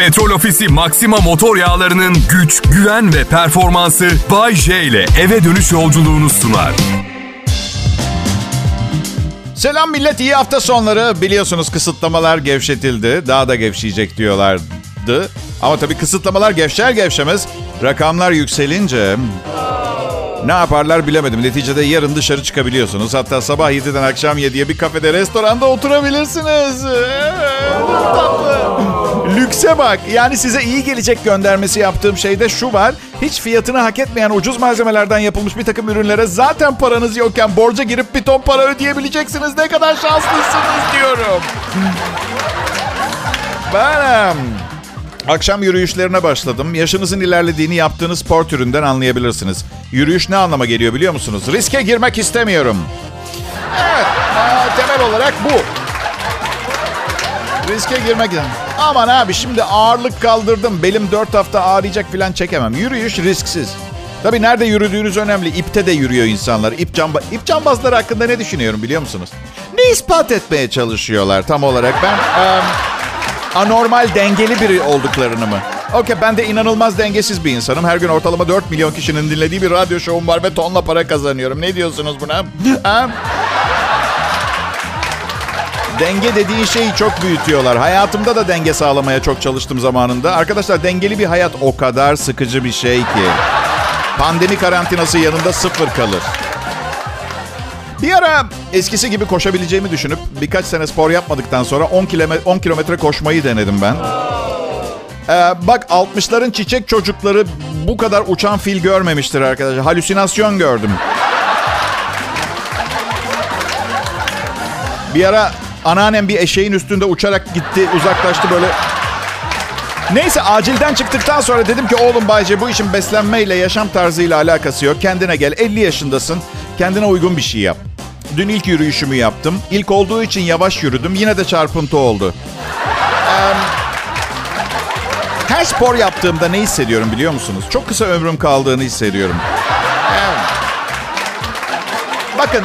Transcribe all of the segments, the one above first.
Petrol Ofisi Maxima motor yağlarının güç, güven ve performansı Bay J ile eve dönüş yolculuğunu sunar. Selam millet, iyi hafta sonları. Biliyorsunuz kısıtlamalar gevşetildi. Daha da gevşeyecek diyorlardı. Ama tabii kısıtlamalar gevşer gevşemez. Rakamlar yükselince ne yaparlar bilemedim. Neticede yarın dışarı çıkabiliyorsunuz. Hatta sabah 7'den akşam 7'ye bir kafede, restoranda oturabilirsiniz. Tatlı. Lükse bak. Yani size iyi gelecek göndermesi yaptığım şeyde şu var. Hiç fiyatını hak etmeyen ucuz malzemelerden yapılmış bir takım ürünlere zaten paranız yokken borca girip bir ton para ödeyebileceksiniz. Ne kadar şanslısınız diyorum. Ben akşam yürüyüşlerine başladım. Yaşınızın ilerlediğini yaptığınız spor türünden anlayabilirsiniz. Yürüyüş ne anlama geliyor biliyor musunuz? Riske girmek istemiyorum. Evet, temel olarak bu. Riske girmek Aman abi şimdi ağırlık kaldırdım. Belim 4 hafta ağrıyacak falan çekemem. Yürüyüş risksiz. Tabii nerede yürüdüğünüz önemli. İpte de yürüyor insanlar. İp, camba, ip cambazları hakkında ne düşünüyorum biliyor musunuz? Ne ispat etmeye çalışıyorlar tam olarak? Ben um, anormal dengeli biri olduklarını mı? Okey ben de inanılmaz dengesiz bir insanım. Her gün ortalama 4 milyon kişinin dinlediği bir radyo şovum var ve tonla para kazanıyorum. Ne diyorsunuz buna? Ha? Denge dediğin şeyi çok büyütüyorlar. Hayatımda da denge sağlamaya çok çalıştım zamanında. Arkadaşlar dengeli bir hayat o kadar sıkıcı bir şey ki. Pandemi karantinası yanında sıfır kalır. Bir ara eskisi gibi koşabileceğimi düşünüp birkaç sene spor yapmadıktan sonra 10 kilometre, 10 kilometre koşmayı denedim ben. Ee, bak 60'ların çiçek çocukları bu kadar uçan fil görmemiştir arkadaşlar. Halüsinasyon gördüm. Bir ara Anneannem bir eşeğin üstünde uçarak gitti, uzaklaştı böyle. Neyse acilden çıktıktan sonra dedim ki oğlum Bayce bu işin beslenmeyle, yaşam tarzıyla alakası yok. Kendine gel 50 yaşındasın. Kendine uygun bir şey yap. Dün ilk yürüyüşümü yaptım. İlk olduğu için yavaş yürüdüm. Yine de çarpıntı oldu. her spor yaptığımda ne hissediyorum biliyor musunuz? Çok kısa ömrüm kaldığını hissediyorum. Bakın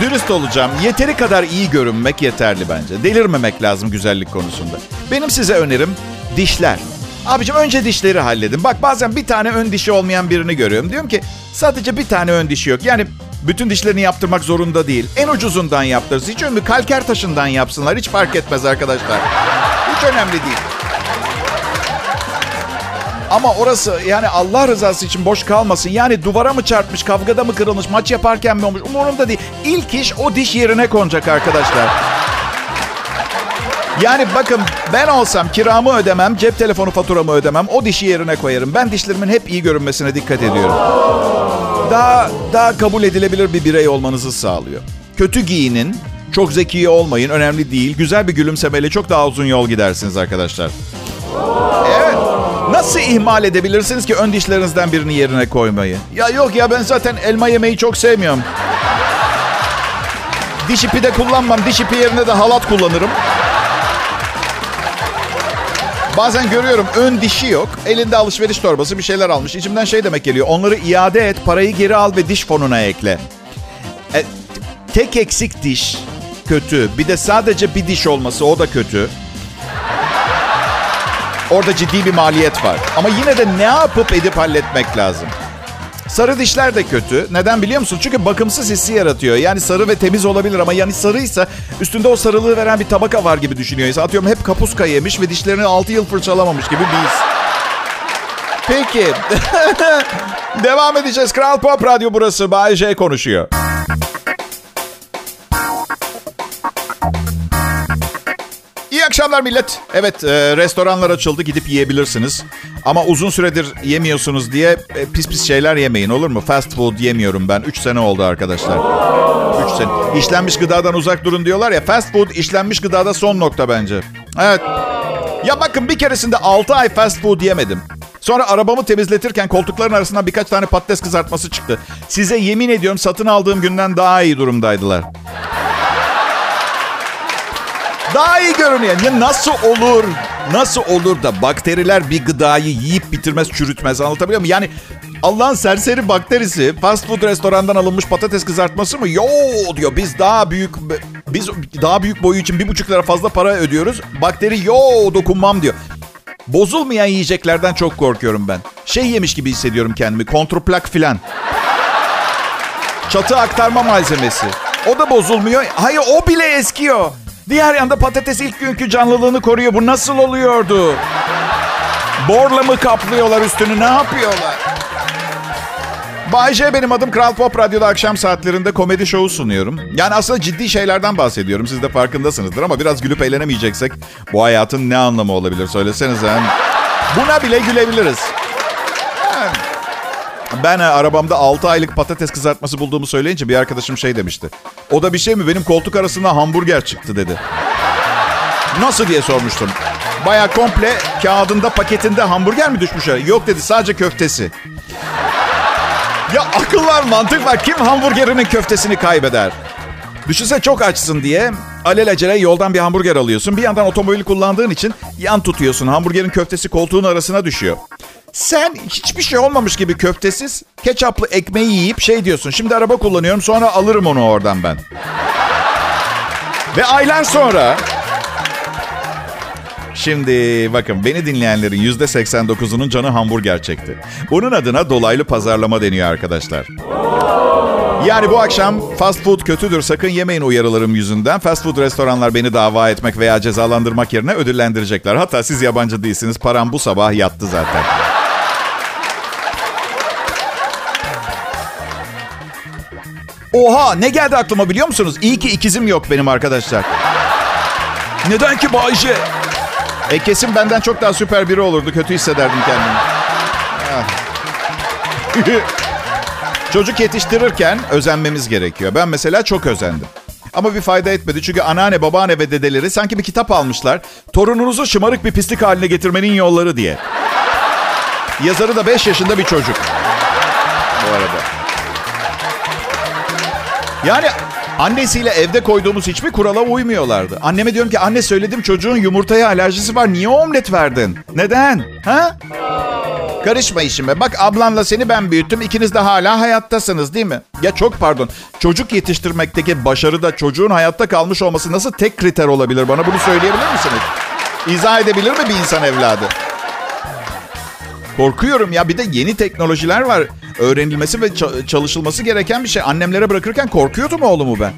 Dürüst olacağım. Yeteri kadar iyi görünmek yeterli bence. Delirmemek lazım güzellik konusunda. Benim size önerim dişler. Abicim önce dişleri halledin. Bak bazen bir tane ön dişi olmayan birini görüyorum. Diyorum ki sadece bir tane ön dişi yok. Yani bütün dişlerini yaptırmak zorunda değil. En ucuzundan yaptırsın. Hiç önemli. Kalker taşından yapsınlar. Hiç fark etmez arkadaşlar. Hiç önemli değil. Ama orası yani Allah rızası için boş kalmasın. Yani duvara mı çarpmış, kavgada mı kırılmış, maç yaparken mi olmuş umurumda değil. İlk iş o diş yerine konacak arkadaşlar. Yani bakın ben olsam kiramı ödemem, cep telefonu faturamı ödemem, o dişi yerine koyarım. Ben dişlerimin hep iyi görünmesine dikkat ediyorum. Daha daha kabul edilebilir bir birey olmanızı sağlıyor. Kötü giyinin, çok zeki olmayın, önemli değil. Güzel bir gülümsemeyle çok daha uzun yol gidersiniz arkadaşlar. Nasıl ihmal edebilirsiniz ki ön dişlerinizden birini yerine koymayı? Ya yok ya ben zaten elma yemeyi çok sevmiyorum. Diş ipi de kullanmam. Diş ipi yerine de halat kullanırım. Bazen görüyorum ön dişi yok. Elinde alışveriş torbası bir şeyler almış. İçimden şey demek geliyor. Onları iade et, parayı geri al ve diş fonuna ekle. E, tek eksik diş kötü. Bir de sadece bir diş olması o da kötü. Orada ciddi bir maliyet var. Ama yine de ne yapıp edip halletmek lazım. Sarı dişler de kötü. Neden biliyor musun? Çünkü bakımsız hissi yaratıyor. Yani sarı ve temiz olabilir ama yani sarıysa üstünde o sarılığı veren bir tabaka var gibi düşünüyor. Atıyorum hep kapuska yemiş ve dişlerini 6 yıl fırçalamamış gibi bir his. Peki. Devam edeceğiz. Kral Pop Radyo burası. Bay J konuşuyor. Akşamlar millet. Evet e, restoranlar açıldı gidip yiyebilirsiniz. Ama uzun süredir yemiyorsunuz diye e, pis pis şeyler yemeyin olur mu? Fast food yemiyorum ben. 3 sene oldu arkadaşlar. 3 sene. İşlenmiş gıdadan uzak durun diyorlar ya. Fast food işlenmiş gıdada son nokta bence. Evet. Ya bakın bir keresinde 6 ay fast food yemedim. Sonra arabamı temizletirken koltukların arasından birkaç tane patates kızartması çıktı. Size yemin ediyorum satın aldığım günden daha iyi durumdaydılar. Daha iyi görünüyor. Ya nasıl olur? Nasıl olur da bakteriler bir gıdayı yiyip bitirmez, çürütmez anlatabiliyor muyum? Yani Allah'ın serseri bakterisi fast food restorandan alınmış patates kızartması mı? Yo diyor biz daha büyük biz daha büyük boyu için bir buçuk lira fazla para ödüyoruz. Bakteri yo dokunmam diyor. Bozulmayan yiyeceklerden çok korkuyorum ben. Şey yemiş gibi hissediyorum kendimi. Kontrplak filan. Çatı aktarma malzemesi. O da bozulmuyor. Hayır o bile eskiyor. Diğer yanda patates ilk günkü canlılığını koruyor. Bu nasıl oluyordu? Borla mı kaplıyorlar üstünü? Ne yapıyorlar? Bay J benim adım. Kral Pop Radyo'da akşam saatlerinde komedi şovu sunuyorum. Yani aslında ciddi şeylerden bahsediyorum. Siz de farkındasınızdır ama biraz gülüp eğlenemeyeceksek bu hayatın ne anlamı olabilir söylesenize. Buna bile gülebiliriz. Ben e, arabamda 6 aylık patates kızartması bulduğumu söyleyince bir arkadaşım şey demişti. O da bir şey mi? Benim koltuk arasında hamburger çıktı dedi. Nasıl diye sormuştum. Baya komple kağıdında paketinde hamburger mi düşmüş? Yok dedi sadece köftesi. Ya akıl var mantık var. Kim hamburgerinin köftesini kaybeder? Düşünse çok açsın diye alelacele yoldan bir hamburger alıyorsun. Bir yandan otomobil kullandığın için yan tutuyorsun. Hamburgerin köftesi koltuğun arasına düşüyor. Sen hiçbir şey olmamış gibi köftesiz ketçaplı ekmeği yiyip şey diyorsun. Şimdi araba kullanıyorum sonra alırım onu oradan ben. Ve aylar sonra Şimdi bakın beni dinleyenlerin yüzde 89'unun canı hamburger çekti. Bunun adına dolaylı pazarlama deniyor arkadaşlar. Yani bu akşam fast food kötüdür sakın yemeyin uyarılarım yüzünden. Fast food restoranlar beni dava etmek veya cezalandırmak yerine ödüllendirecekler. Hatta siz yabancı değilsiniz param bu sabah yattı zaten. Oha ne geldi aklıma biliyor musunuz? İyi ki ikizim yok benim arkadaşlar. Neden ki Bayce? E kesin benden çok daha süper biri olurdu. Kötü hissederdim kendimi. Ah. Çocuk yetiştirirken özenmemiz gerekiyor. Ben mesela çok özendim. Ama bir fayda etmedi. Çünkü anneanne, babaanne ve dedeleri sanki bir kitap almışlar. Torununuzu şımarık bir pislik haline getirmenin yolları diye. Yazarı da 5 yaşında bir çocuk. Bu arada. Yani Annesiyle evde koyduğumuz hiçbir kurala uymuyorlardı. Anneme diyorum ki anne söyledim çocuğun yumurtaya alerjisi var. Niye omlet verdin? Neden? Ha? Karışma işime. Bak ablanla seni ben büyüttüm. İkiniz de hala hayattasınız değil mi? Ya çok pardon. Çocuk yetiştirmekteki başarıda çocuğun hayatta kalmış olması nasıl tek kriter olabilir? Bana bunu söyleyebilir misiniz? İzah edebilir mi bir insan evladı? Korkuyorum ya bir de yeni teknolojiler var. Öğrenilmesi ve çalışılması gereken bir şey. Annemlere bırakırken korkuyordum oğlumu ben.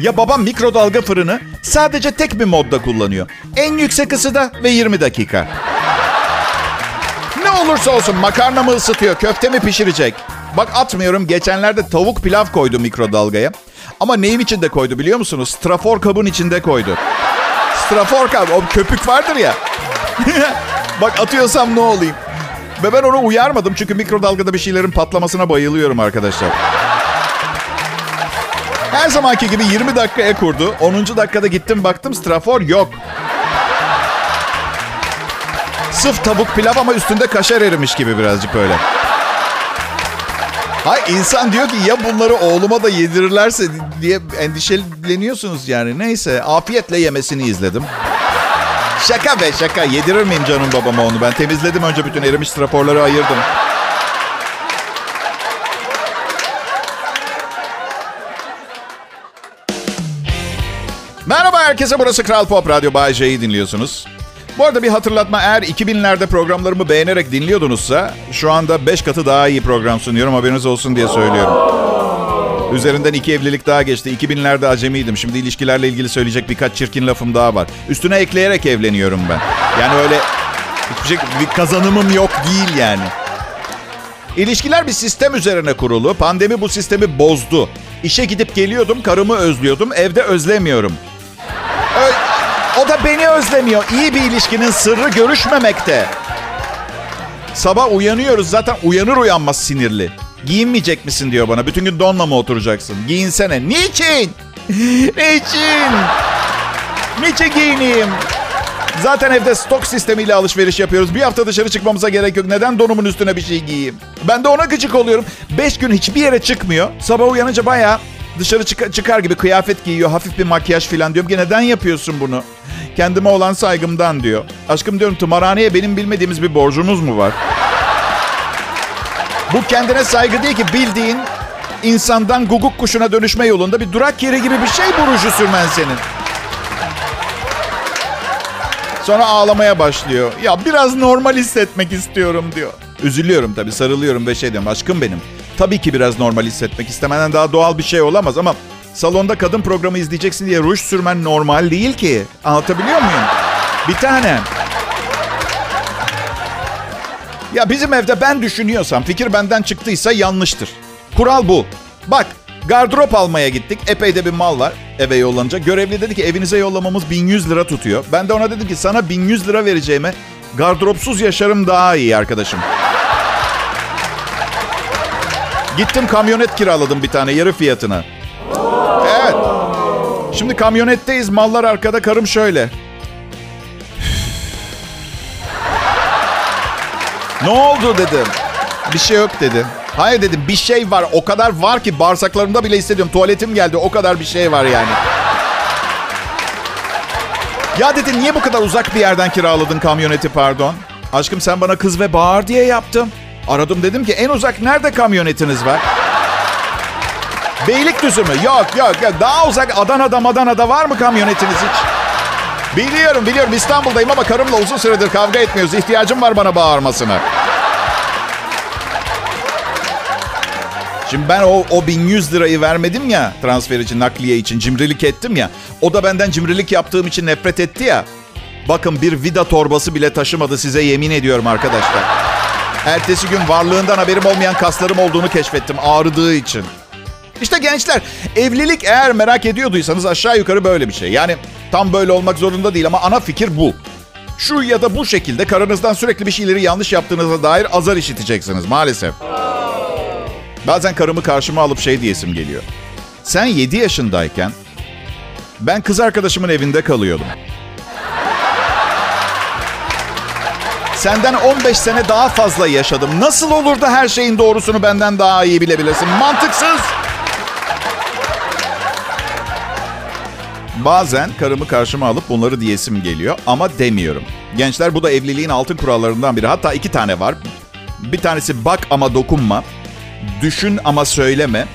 Ya babam mikrodalga fırını sadece tek bir modda kullanıyor. En yüksek ısıda ve 20 dakika. Ne olursa olsun makarna mı ısıtıyor, köfte mi pişirecek? Bak atmıyorum. Geçenlerde tavuk pilav koydu mikrodalgaya. Ama neyin içinde koydu biliyor musunuz? Strafor kabın içinde koydu. Strafor kab, o köpük vardır ya. Bak atıyorsam ne olayım? Ve ben onu uyarmadım çünkü mikrodalgada bir şeylerin patlamasına bayılıyorum arkadaşlar. Her zamanki gibi 20 dakikaya kurdu. 10. dakikada gittim baktım strafor yok. Sıf tavuk pilav ama üstünde kaşar erimiş gibi birazcık böyle. Hay insan diyor ki ya bunları oğluma da yedirirlerse diye endişeleniyorsunuz yani. Neyse afiyetle yemesini izledim. Şaka be şaka. Yedirir miyim canım babama onu? Ben temizledim önce bütün erimiş raporları ayırdım. Merhaba herkese burası Kral Pop Radyo Bay J'yi dinliyorsunuz. Bu arada bir hatırlatma eğer 2000'lerde programlarımı beğenerek dinliyordunuzsa şu anda 5 katı daha iyi program sunuyorum haberiniz olsun diye söylüyorum. Üzerinden iki evlilik daha geçti. 2000'lerde acemiydim. Şimdi ilişkilerle ilgili söyleyecek birkaç çirkin lafım daha var. Üstüne ekleyerek evleniyorum ben. Yani öyle hiçbir şey, bir kazanımım yok değil yani. İlişkiler bir sistem üzerine kurulu. Pandemi bu sistemi bozdu. İşe gidip geliyordum, karımı özlüyordum. Evde özlemiyorum. Ö o da beni özlemiyor. İyi bir ilişkinin sırrı görüşmemekte. Sabah uyanıyoruz zaten uyanır uyanmaz sinirli. Giyinmeyecek misin diyor bana. Bütün gün donla mı oturacaksın? Giyinsene. Niçin? Niçin? Niçin giyineyim? Zaten evde stok sistemiyle alışveriş yapıyoruz. Bir hafta dışarı çıkmamıza gerek yok. Neden donumun üstüne bir şey giyeyim? Ben de ona gıcık oluyorum. Beş gün hiçbir yere çıkmıyor. Sabah uyanınca bayağı dışarı çık- çıkar gibi kıyafet giyiyor. Hafif bir makyaj falan diyorum ki neden yapıyorsun bunu? Kendime olan saygımdan diyor. Aşkım diyorum tımarhaneye benim bilmediğimiz bir borcumuz mu var? Bu kendine saygı değil ki bildiğin insandan guguk kuşuna dönüşme yolunda bir durak yeri gibi bir şey burucu sürmen senin. Sonra ağlamaya başlıyor. Ya biraz normal hissetmek istiyorum diyor. Üzülüyorum tabii sarılıyorum ve şey diyorum aşkım benim. Tabii ki biraz normal hissetmek istemenden daha doğal bir şey olamaz ama salonda kadın programı izleyeceksin diye ruj sürmen normal değil ki. Anlatabiliyor muyum? Bir tane. Ya bizim evde ben düşünüyorsam fikir benden çıktıysa yanlıştır. Kural bu. Bak gardırop almaya gittik. Epey de bir mal var eve yollanacak. Görevli dedi ki evinize yollamamız 1100 lira tutuyor. Ben de ona dedim ki sana 1100 lira vereceğime gardıropsuz yaşarım daha iyi arkadaşım. Gittim kamyonet kiraladım bir tane yarı fiyatına. Evet. Şimdi kamyonetteyiz mallar arkada karım şöyle. Ne oldu dedim. Bir şey yok dedi. Hayır dedim bir şey var. O kadar var ki bağırsaklarımda bile hissediyorum. Tuvaletim geldi. O kadar bir şey var yani. Ya dedi niye bu kadar uzak bir yerden kiraladın kamyoneti pardon? Aşkım sen bana kız ve bağır diye yaptım. Aradım dedim ki en uzak nerede kamyonetiniz var? Beylikdüzü mü? Yok yok yok. Daha uzak Adana'da Madana'da var mı kamyonetiniz hiç? Biliyorum biliyorum İstanbul'dayım ama karımla uzun süredir kavga etmiyoruz. İhtiyacım var bana bağırmasına. Şimdi ben o, o 1100 lirayı vermedim ya transfer için, nakliye için cimrilik ettim ya. O da benden cimrilik yaptığım için nefret etti ya. Bakın bir vida torbası bile taşımadı size yemin ediyorum arkadaşlar. Ertesi gün varlığından haberim olmayan kaslarım olduğunu keşfettim ağrıdığı için. İşte gençler evlilik eğer merak ediyorduysanız aşağı yukarı böyle bir şey. Yani tam böyle olmak zorunda değil ama ana fikir bu. Şu ya da bu şekilde karınızdan sürekli bir şeyleri yanlış yaptığınıza dair azar işiteceksiniz maalesef. Bazen karımı karşıma alıp şey diyesim geliyor. Sen 7 yaşındayken ben kız arkadaşımın evinde kalıyordum. Senden 15 sene daha fazla yaşadım. Nasıl olur da her şeyin doğrusunu benden daha iyi bilebilirsin? Mantıksız. Bazen karımı karşıma alıp bunları diyesim geliyor ama demiyorum. Gençler bu da evliliğin altın kurallarından biri. Hatta iki tane var. Bir tanesi bak ama dokunma. Düşün ama söyleme.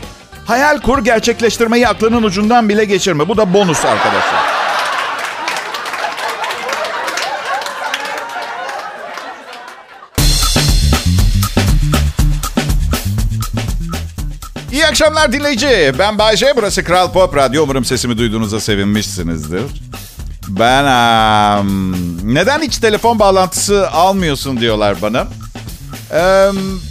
Hayal kur gerçekleştirmeyi aklının ucundan bile geçirme. Bu da bonus arkadaşlar. İyi akşamlar dinleyici. Ben Bayce. Burası Kral Pop Radyo. Umarım sesimi duyduğunuzda sevinmişsinizdir. Ben um, neden hiç telefon bağlantısı almıyorsun diyorlar bana. Um,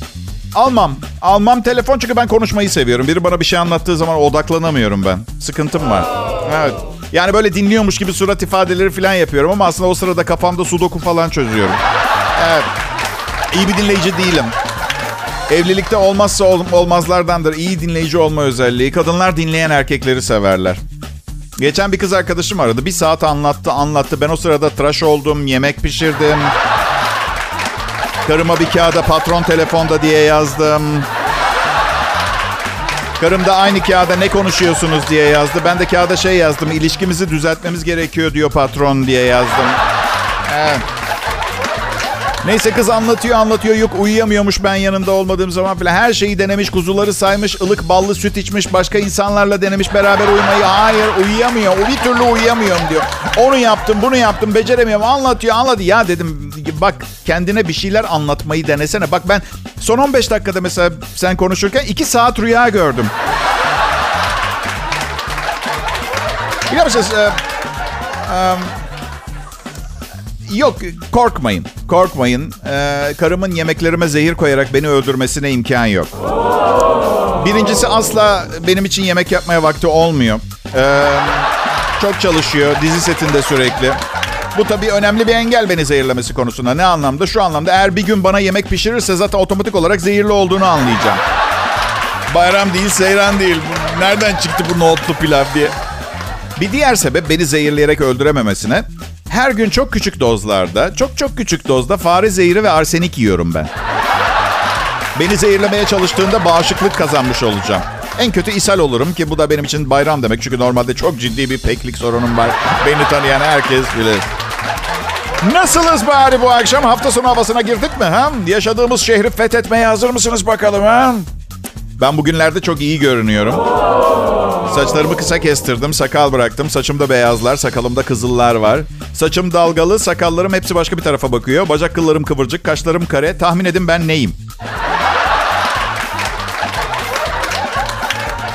almam. Almam telefon çünkü ben konuşmayı seviyorum. Biri bana bir şey anlattığı zaman odaklanamıyorum ben. Sıkıntım var. Evet. Yani böyle dinliyormuş gibi surat ifadeleri falan yapıyorum ama aslında o sırada kafamda sudoku falan çözüyorum. Evet. İyi bir dinleyici değilim. Evlilikte olmazsa ol, olmazlardandır. İyi dinleyici olma özelliği. Kadınlar dinleyen erkekleri severler. Geçen bir kız arkadaşım aradı. Bir saat anlattı anlattı. Ben o sırada tıraş oldum, yemek pişirdim. Karıma bir kağıda patron telefonda diye yazdım. Karım da aynı kağıda ne konuşuyorsunuz diye yazdı. Ben de kağıda şey yazdım. İlişkimizi düzeltmemiz gerekiyor diyor patron diye yazdım. Evet. Neyse kız anlatıyor anlatıyor. Yok uyuyamıyormuş ben yanında olmadığım zaman falan. Her şeyi denemiş. Kuzuları saymış. ılık ballı süt içmiş. Başka insanlarla denemiş beraber uyumayı. Hayır uyuyamıyor. O bir türlü uyuyamıyorum diyor. Onu yaptım bunu yaptım beceremiyorum. Anlatıyor anlatıyor. Ya dedim bak kendine bir şeyler anlatmayı denesene. Bak ben son 15 dakikada mesela sen konuşurken 2 saat rüya gördüm. Biliyor musunuz? E, e, Yok korkmayın. Korkmayın. Ee, karımın yemeklerime zehir koyarak beni öldürmesine imkan yok. Birincisi asla benim için yemek yapmaya vakti olmuyor. Ee, çok çalışıyor. Dizi setinde sürekli. Bu tabii önemli bir engel beni zehirlemesi konusunda. Ne anlamda? Şu anlamda eğer bir gün bana yemek pişirirse zaten otomatik olarak zehirli olduğunu anlayacağım. Bayram değil, seyran değil. Nereden çıktı bu nohutlu pilav diye. Bir diğer sebep beni zehirleyerek öldürememesine her gün çok küçük dozlarda, çok çok küçük dozda fare zehri ve arsenik yiyorum ben. Beni zehirlemeye çalıştığında bağışıklık kazanmış olacağım. En kötü ishal olurum ki bu da benim için bayram demek. Çünkü normalde çok ciddi bir peklik sorunum var. Beni tanıyan herkes bilir. Nasılız bari bu akşam? Hafta sonu havasına girdik mi? Ha? Yaşadığımız şehri fethetmeye hazır mısınız bakalım? Ha? Ben bugünlerde çok iyi görünüyorum. Saçlarımı kısa kestirdim, sakal bıraktım. Saçımda beyazlar, sakalımda kızıllar var. Saçım dalgalı, sakallarım hepsi başka bir tarafa bakıyor. Bacak kıllarım kıvırcık, kaşlarım kare. Tahmin edin ben neyim?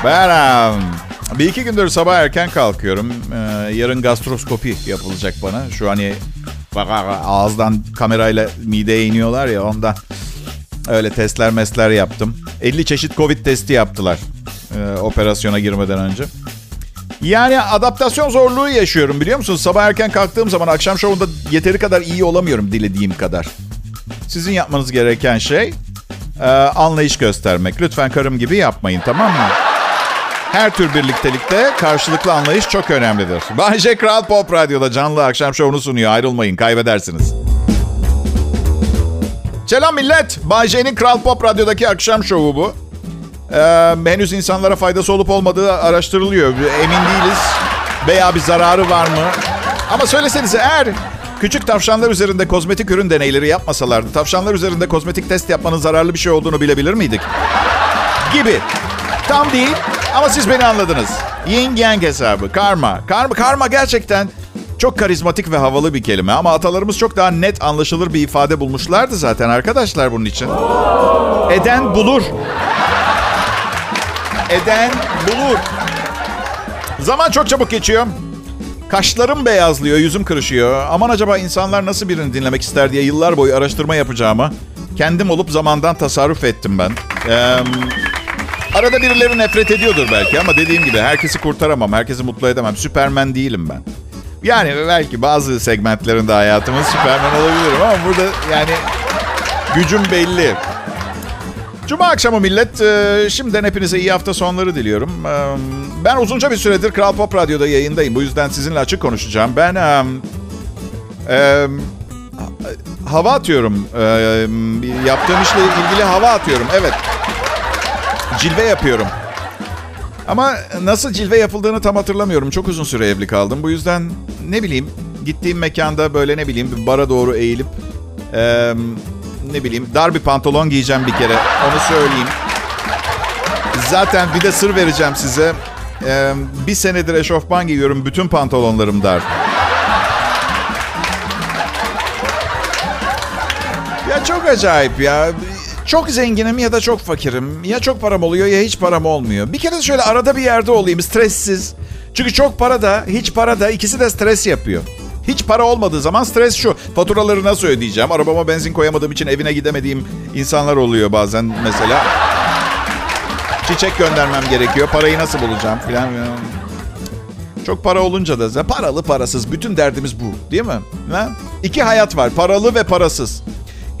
Ben um, bir iki gündür sabah erken kalkıyorum. Ee, yarın gastroskopi yapılacak bana. Şu hani bak ağızdan kamerayla mideye iniyorlar ya ondan. Öyle testler mesler yaptım. 50 çeşit Covid testi yaptılar e, operasyona girmeden önce. Yani adaptasyon zorluğu yaşıyorum biliyor musunuz? Sabah erken kalktığım zaman akşam şovunda yeteri kadar iyi olamıyorum dilediğim kadar. Sizin yapmanız gereken şey e, anlayış göstermek. Lütfen karım gibi yapmayın tamam mı? Her tür birliktelikte karşılıklı anlayış çok önemlidir. Bayce Kral Pop Radyo'da canlı akşam şovunu sunuyor. Ayrılmayın kaybedersiniz. Selam millet. Bay J'nin Kral Pop Radyo'daki akşam şovu bu. Ee, henüz insanlara faydası olup olmadığı araştırılıyor. Emin değiliz. Veya bir zararı var mı? Ama söylesenize eğer küçük tavşanlar üzerinde kozmetik ürün deneyleri yapmasalardı... ...tavşanlar üzerinde kozmetik test yapmanın zararlı bir şey olduğunu bilebilir miydik? Gibi. Tam değil ama siz beni anladınız. Yin yang hesabı, karma. Karma, karma gerçekten çok karizmatik ve havalı bir kelime ama atalarımız çok daha net anlaşılır bir ifade bulmuşlardı zaten arkadaşlar bunun için. Eden bulur. Eden bulur. Zaman çok çabuk geçiyor. Kaşlarım beyazlıyor, yüzüm kırışıyor. Aman acaba insanlar nasıl birini dinlemek ister diye yıllar boyu araştırma yapacağımı kendim olup zamandan tasarruf ettim ben. Ee, arada birileri nefret ediyordur belki ama dediğim gibi herkesi kurtaramam, herkesi mutlu edemem. Süpermen değilim ben. Yani belki bazı segmentlerinde hayatımız Süperman olabilirim ama burada yani gücüm belli. Cuma akşamı millet. E, şimdiden hepinize iyi hafta sonları diliyorum. E, ben uzunca bir süredir Kral Pop Radyo'da yayındayım. Bu yüzden sizinle açık konuşacağım. Ben e, e, hava atıyorum. Yaptığım işle ilgili hava atıyorum. Evet. Cilve yapıyorum. Ama nasıl cilve yapıldığını tam hatırlamıyorum. Çok uzun süre evli kaldım. Bu yüzden ne bileyim gittiğim mekanda böyle ne bileyim bir bara doğru eğilip e, ne bileyim dar bir pantolon giyeceğim bir kere. Onu söyleyeyim. Zaten bir de sır vereceğim size. E, bir senedir eşofman giyiyorum. Bütün pantolonlarım dar. Ya çok acayip ya. Çok zenginim ya da çok fakirim. Ya çok param oluyor ya hiç param olmuyor. Bir kere de şöyle arada bir yerde olayım stressiz. Çünkü çok para da hiç para da ikisi de stres yapıyor. Hiç para olmadığı zaman stres şu. Faturaları nasıl ödeyeceğim? Arabama benzin koyamadığım için evine gidemediğim insanlar oluyor bazen mesela. Çiçek göndermem gerekiyor. Parayı nasıl bulacağım filan. Çok para olunca da paralı parasız bütün derdimiz bu değil mi? Ha? İki hayat var paralı ve parasız.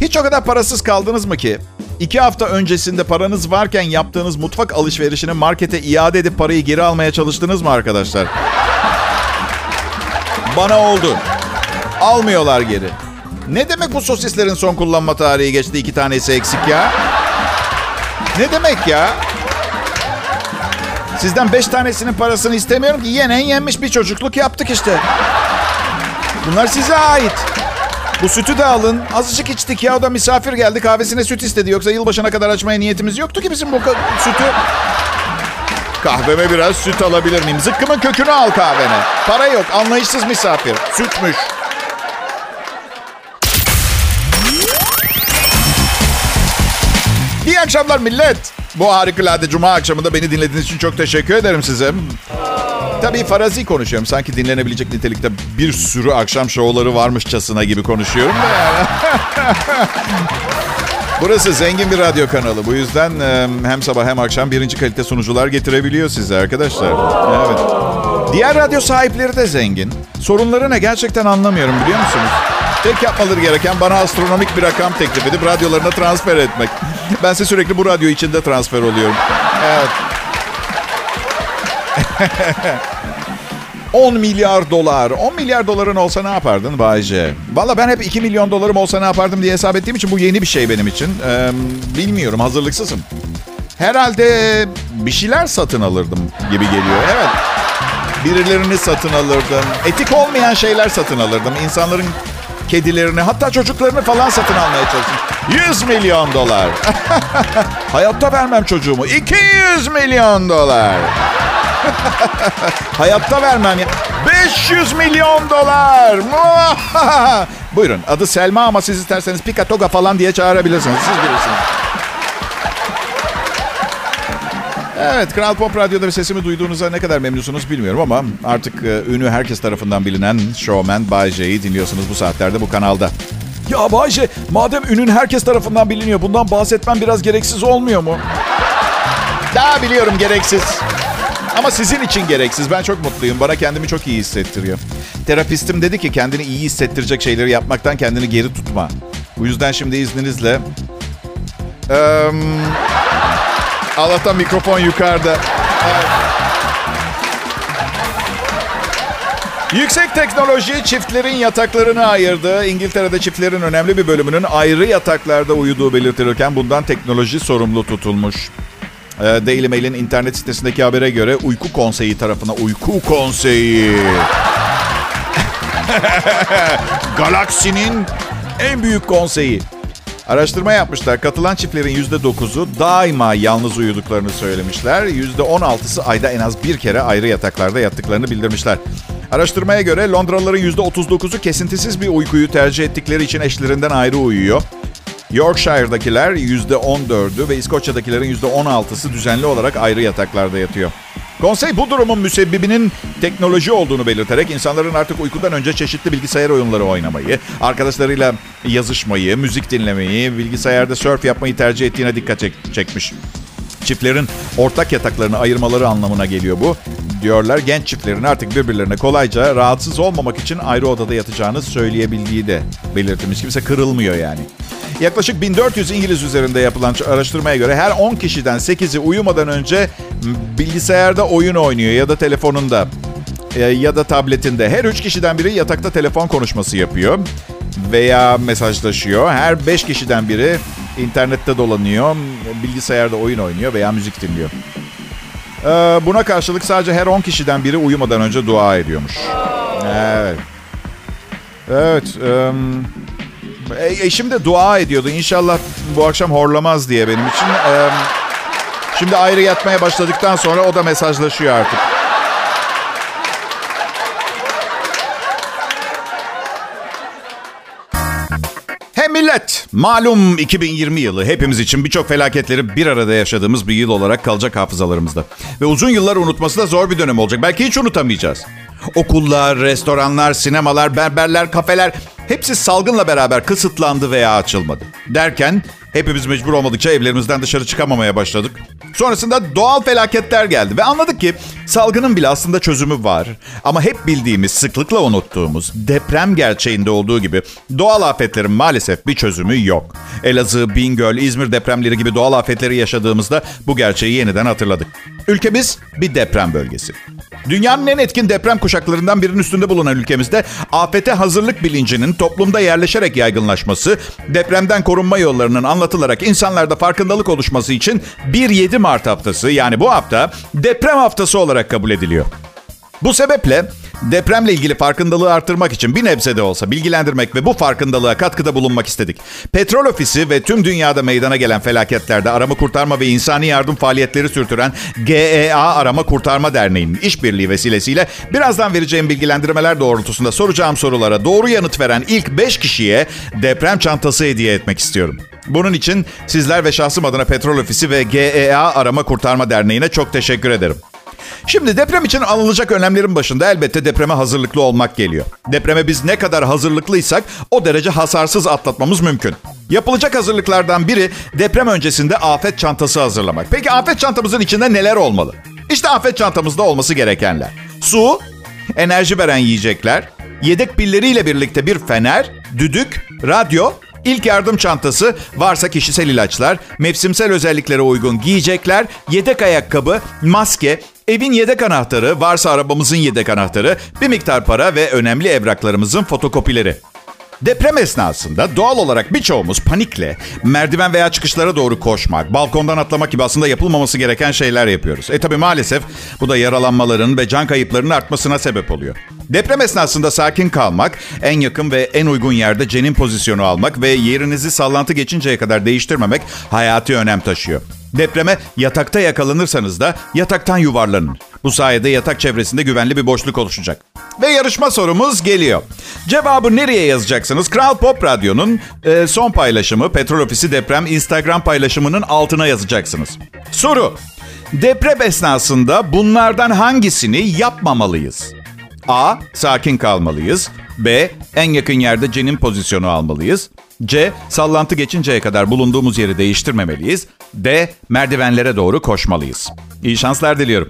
Hiç o kadar parasız kaldınız mı ki? İki hafta öncesinde paranız varken yaptığınız mutfak alışverişini markete iade edip parayı geri almaya çalıştınız mı arkadaşlar? Bana oldu. Almıyorlar geri. Ne demek bu sosislerin son kullanma tarihi geçti iki tanesi eksik ya? Ne demek ya? Sizden beş tanesinin parasını istemiyorum ki yenen yenmiş bir çocukluk yaptık işte. Bunlar size ait. Bu sütü de alın. Azıcık içtik ya o da misafir geldi kahvesine süt istedi. Yoksa yılbaşına kadar açmaya niyetimiz yoktu ki bizim bu sütü. Kahveme biraz süt alabilir miyim? Zıkkımın kökünü al kahvene. Para yok anlayışsız misafir. Sütmüş. İyi akşamlar millet. Bu harikulade cuma akşamında beni dinlediğiniz için çok teşekkür ederim size. Tabii farazi konuşuyorum. Sanki dinlenebilecek nitelikte bir sürü akşam şovları varmışçasına gibi konuşuyorum. Burası zengin bir radyo kanalı. Bu yüzden hem sabah hem akşam birinci kalite sunucular getirebiliyor size arkadaşlar. Evet. Diğer radyo sahipleri de zengin. Sorunları ne gerçekten anlamıyorum biliyor musunuz? Tek yapmaları gereken bana astronomik bir rakam teklif edip radyolarına transfer etmek. Bense sürekli bu radyo içinde transfer oluyorum. Evet. 10 milyar dolar. 10 milyar doların olsa ne yapardın Bayce? Valla ben hep 2 milyon dolarım olsa ne yapardım diye hesap ettiğim için bu yeni bir şey benim için. Ee, bilmiyorum hazırlıksızım. Herhalde bir şeyler satın alırdım gibi geliyor. Evet. Birilerini satın alırdım. Etik olmayan şeyler satın alırdım. İnsanların kedilerini hatta çocuklarını falan satın almaya çalıştım. 100 milyon dolar. Hayatta vermem çocuğumu. 200 milyon dolar. Hayatta vermem ya. 500 milyon dolar. Buyurun adı Selma ama siz isterseniz Pika Toga falan diye çağırabilirsiniz. Siz bilirsiniz. Evet, Kral Pop Radyo'da sesimi duyduğunuza ne kadar memnunsunuz bilmiyorum ama artık e, ünü herkes tarafından bilinen showman Bay J'yi dinliyorsunuz bu saatlerde bu kanalda. Ya Bayce madem ünün herkes tarafından biliniyor bundan bahsetmem biraz gereksiz olmuyor mu? Daha biliyorum gereksiz. Ama sizin için gereksiz. Ben çok mutluyum. Bana kendimi çok iyi hissettiriyor. Terapistim dedi ki kendini iyi hissettirecek şeyleri yapmaktan kendini geri tutma. Bu yüzden şimdi izninizle... Eee... Allah'tan mikrofon yukarıda. Yüksek teknoloji çiftlerin yataklarını ayırdı. İngiltere'de çiftlerin önemli bir bölümünün ayrı yataklarda uyuduğu belirtilirken bundan teknoloji sorumlu tutulmuş. Ee, Daily Mail'in internet sitesindeki habere göre uyku konseyi tarafına uyku konseyi. Galaksinin en büyük konseyi. Araştırma yapmışlar. Katılan çiftlerin %9'u daima yalnız uyuduklarını söylemişler. %16'sı ayda en az bir kere ayrı yataklarda yattıklarını bildirmişler. Araştırmaya göre Londralıların %39'u kesintisiz bir uykuyu tercih ettikleri için eşlerinden ayrı uyuyor. Yorkshire'dakiler %14'ü ve İskoçya'dakilerin %16'sı düzenli olarak ayrı yataklarda yatıyor. Konsey bu durumun müsebbibinin teknoloji olduğunu belirterek insanların artık uykudan önce çeşitli bilgisayar oyunları oynamayı, arkadaşlarıyla yazışmayı, müzik dinlemeyi, bilgisayarda surf yapmayı tercih ettiğine dikkat çek- çekmiş. Çiftlerin ortak yataklarını ayırmaları anlamına geliyor bu. Diyorlar genç çiftlerin artık birbirlerine kolayca rahatsız olmamak için ayrı odada yatacağını söyleyebildiği de belirtilmiş. Kimse kırılmıyor yani. Yaklaşık 1400 İngiliz üzerinde yapılan araştırmaya göre her 10 kişiden 8'i uyumadan önce bilgisayarda oyun oynuyor ya da telefonunda e, ya da tabletinde. Her 3 kişiden biri yatakta telefon konuşması yapıyor veya mesajlaşıyor. Her 5 kişiden biri internette dolanıyor, bilgisayarda oyun oynuyor veya müzik dinliyor. Ee, buna karşılık sadece her 10 kişiden biri uyumadan önce dua ediyormuş. Evet. Evet. Um, e, eşim de dua ediyordu. İnşallah bu akşam horlamaz diye benim için. Um, şimdi ayrı yatmaya başladıktan sonra o da mesajlaşıyor artık. Hem millet, malum 2020 yılı hepimiz için birçok felaketleri bir arada yaşadığımız bir yıl olarak kalacak hafızalarımızda. Ve uzun yıllar unutması da zor bir dönem olacak. Belki hiç unutamayacağız. Okullar, restoranlar, sinemalar, berberler, kafeler hepsi salgınla beraber kısıtlandı veya açılmadı. Derken hepimiz mecbur olmadıkça evlerimizden dışarı çıkamamaya başladık. Sonrasında doğal felaketler geldi ve anladık ki salgının bile aslında çözümü var. Ama hep bildiğimiz, sıklıkla unuttuğumuz deprem gerçeğinde olduğu gibi doğal afetlerin maalesef bir çözümü yok. Elazığ, Bingöl, İzmir depremleri gibi doğal afetleri yaşadığımızda bu gerçeği yeniden hatırladık. Ülkemiz bir deprem bölgesi. Dünyanın en etkin deprem kuşaklarından birinin üstünde bulunan ülkemizde afete hazırlık bilincinin toplumda yerleşerek yaygınlaşması, depremden korunma yollarının anlatılarak insanlarda farkındalık oluşması için 1-7 Mart haftası yani bu hafta deprem haftası olarak kabul ediliyor. Bu sebeple depremle ilgili farkındalığı artırmak için bir nebze de olsa bilgilendirmek ve bu farkındalığa katkıda bulunmak istedik. Petrol Ofisi ve tüm dünyada meydana gelen felaketlerde arama kurtarma ve insani yardım faaliyetleri sürtüren GEA Arama Kurtarma Derneği'nin işbirliği vesilesiyle birazdan vereceğim bilgilendirmeler doğrultusunda soracağım sorulara doğru yanıt veren ilk 5 kişiye deprem çantası hediye etmek istiyorum. Bunun için sizler ve şahsım adına Petrol Ofisi ve GEA Arama Kurtarma Derneği'ne çok teşekkür ederim. Şimdi deprem için alınacak önlemlerin başında elbette depreme hazırlıklı olmak geliyor. Depreme biz ne kadar hazırlıklıysak o derece hasarsız atlatmamız mümkün. Yapılacak hazırlıklardan biri deprem öncesinde afet çantası hazırlamak. Peki afet çantamızın içinde neler olmalı? İşte afet çantamızda olması gerekenler. Su, enerji veren yiyecekler, yedek pilleriyle birlikte bir fener, düdük, radyo, İlk yardım çantası, varsa kişisel ilaçlar, mevsimsel özelliklere uygun giyecekler, yedek ayakkabı, maske, evin yedek anahtarı, varsa arabamızın yedek anahtarı, bir miktar para ve önemli evraklarımızın fotokopileri. Deprem esnasında doğal olarak birçoğumuz panikle merdiven veya çıkışlara doğru koşmak, balkondan atlamak gibi aslında yapılmaması gereken şeyler yapıyoruz. E tabi maalesef bu da yaralanmaların ve can kayıplarının artmasına sebep oluyor. Deprem esnasında sakin kalmak, en yakın ve en uygun yerde cenin pozisyonu almak ve yerinizi sallantı geçinceye kadar değiştirmemek hayati önem taşıyor. Depreme yatakta yakalanırsanız da yataktan yuvarlanın. Bu sayede yatak çevresinde güvenli bir boşluk oluşacak. Ve yarışma sorumuz geliyor. Cevabı nereye yazacaksınız? Kral Pop Radyo'nun e, son paylaşımı Petrol Ofisi Deprem Instagram paylaşımının altına yazacaksınız. Soru. Deprem esnasında bunlardan hangisini yapmamalıyız? A. Sakin kalmalıyız. B. En yakın yerde cenin pozisyonu almalıyız. C. Sallantı geçinceye kadar bulunduğumuz yeri değiştirmemeliyiz. D. Merdivenlere doğru koşmalıyız. İyi şanslar diliyorum.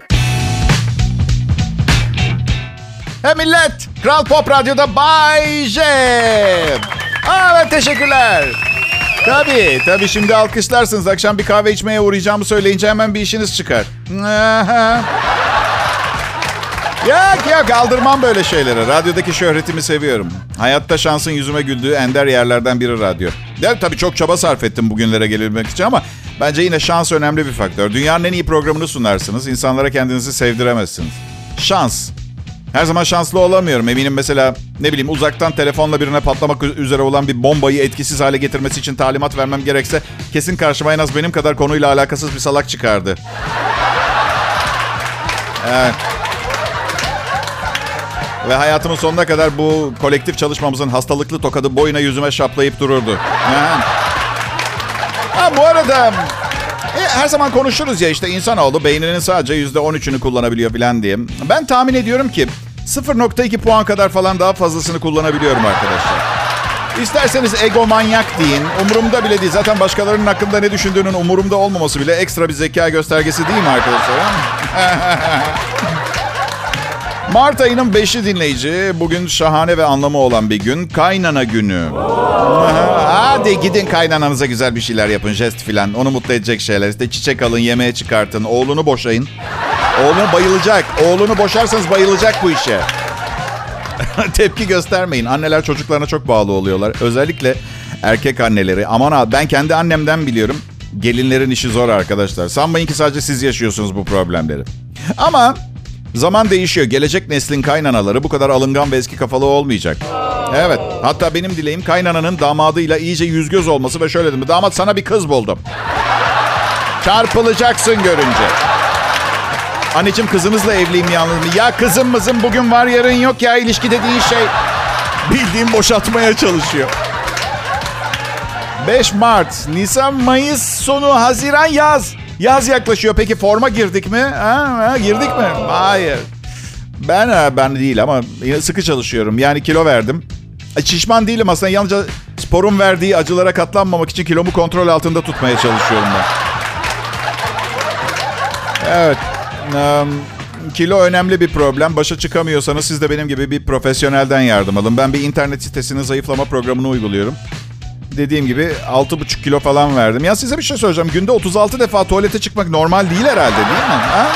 Hey millet! Kral Pop Radyo'da Bay J. Evet teşekkürler. Tabii, tabii şimdi alkışlarsınız. Akşam bir kahve içmeye uğrayacağımı söyleyince hemen bir işiniz çıkar. Yok yok kaldırmam böyle şeyleri. Radyodaki şöhretimi seviyorum. Hayatta şansın yüzüme güldüğü ender yerlerden biri radyo. Evet tabii çok çaba sarf ettim bugünlere gelebilmek için ama bence yine şans önemli bir faktör. Dünyanın en iyi programını sunarsınız. İnsanlara kendinizi sevdiremezsiniz. Şans. Her zaman şanslı olamıyorum. Eminim mesela ne bileyim uzaktan telefonla birine patlamak üzere olan bir bombayı etkisiz hale getirmesi için talimat vermem gerekse kesin karşıma en az benim kadar konuyla alakasız bir salak çıkardı. Evet. Ve hayatımın sonuna kadar bu kolektif çalışmamızın hastalıklı tokadı boyuna yüzüme şaplayıp dururdu. Ha, bu arada e, her zaman konuşuruz ya işte insanoğlu beyninin sadece yüzde 13'ünü kullanabiliyor falan diye. Ben tahmin ediyorum ki 0.2 puan kadar falan daha fazlasını kullanabiliyorum arkadaşlar. İsterseniz ego manyak deyin. Umurumda bile değil. Zaten başkalarının hakkında ne düşündüğünün umurumda olmaması bile ekstra bir zeka göstergesi değil mi arkadaşlar? Mart ayının 5'i dinleyici. Bugün şahane ve anlamı olan bir gün. Kaynana günü. Hadi gidin kaynananıza güzel bir şeyler yapın. Jest filan. Onu mutlu edecek şeyler. İşte çiçek alın, yemeğe çıkartın. Oğlunu boşayın. Oğlunu bayılacak. Oğlunu boşarsanız bayılacak bu işe. Tepki göstermeyin. Anneler çocuklarına çok bağlı oluyorlar. Özellikle erkek anneleri. Aman abi ben kendi annemden biliyorum. Gelinlerin işi zor arkadaşlar. Sanmayın ki sadece siz yaşıyorsunuz bu problemleri. Ama Zaman değişiyor. Gelecek neslin kaynanaları bu kadar alıngan ve eski kafalı olmayacak. Evet. Hatta benim dileğim kaynananın damadıyla iyice yüz göz olması ve şöyle dedim. Damat sana bir kız buldum. Çarpılacaksın görünce. Anneciğim kızınızla evliyim yalnız mı? Ya kızım mızım bugün var yarın yok ya ilişki dediğin şey. Bildiğim boşaltmaya çalışıyor. 5 Mart, Nisan, Mayıs sonu, Haziran, yaz. Yaz yaklaşıyor. Peki forma girdik mi? Ha, ha, girdik mi? Hayır. Ben ben değil ama sıkı çalışıyorum. Yani kilo verdim. Şişman değilim aslında. Yalnızca sporun verdiği acılara katlanmamak için kilomu kontrol altında tutmaya çalışıyorum ben. Evet. Kilo önemli bir problem. Başa çıkamıyorsanız siz de benim gibi bir profesyonelden yardım alın. Ben bir internet sitesinin zayıflama programını uyguluyorum dediğim gibi 6,5 kilo falan verdim. Ya size bir şey söyleyeceğim. Günde 36 defa tuvalete çıkmak normal değil herhalde değil mi? Ha?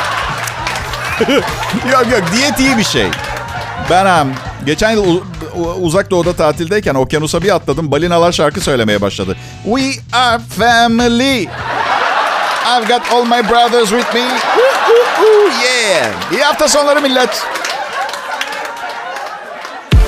yok yok diyet iyi bir şey. Ben hem geçen yıl uzak doğuda tatildeyken okyanusa bir atladım. Balinalar şarkı söylemeye başladı. We are family. I've got all my brothers with me. yeah. İyi hafta sonları millet.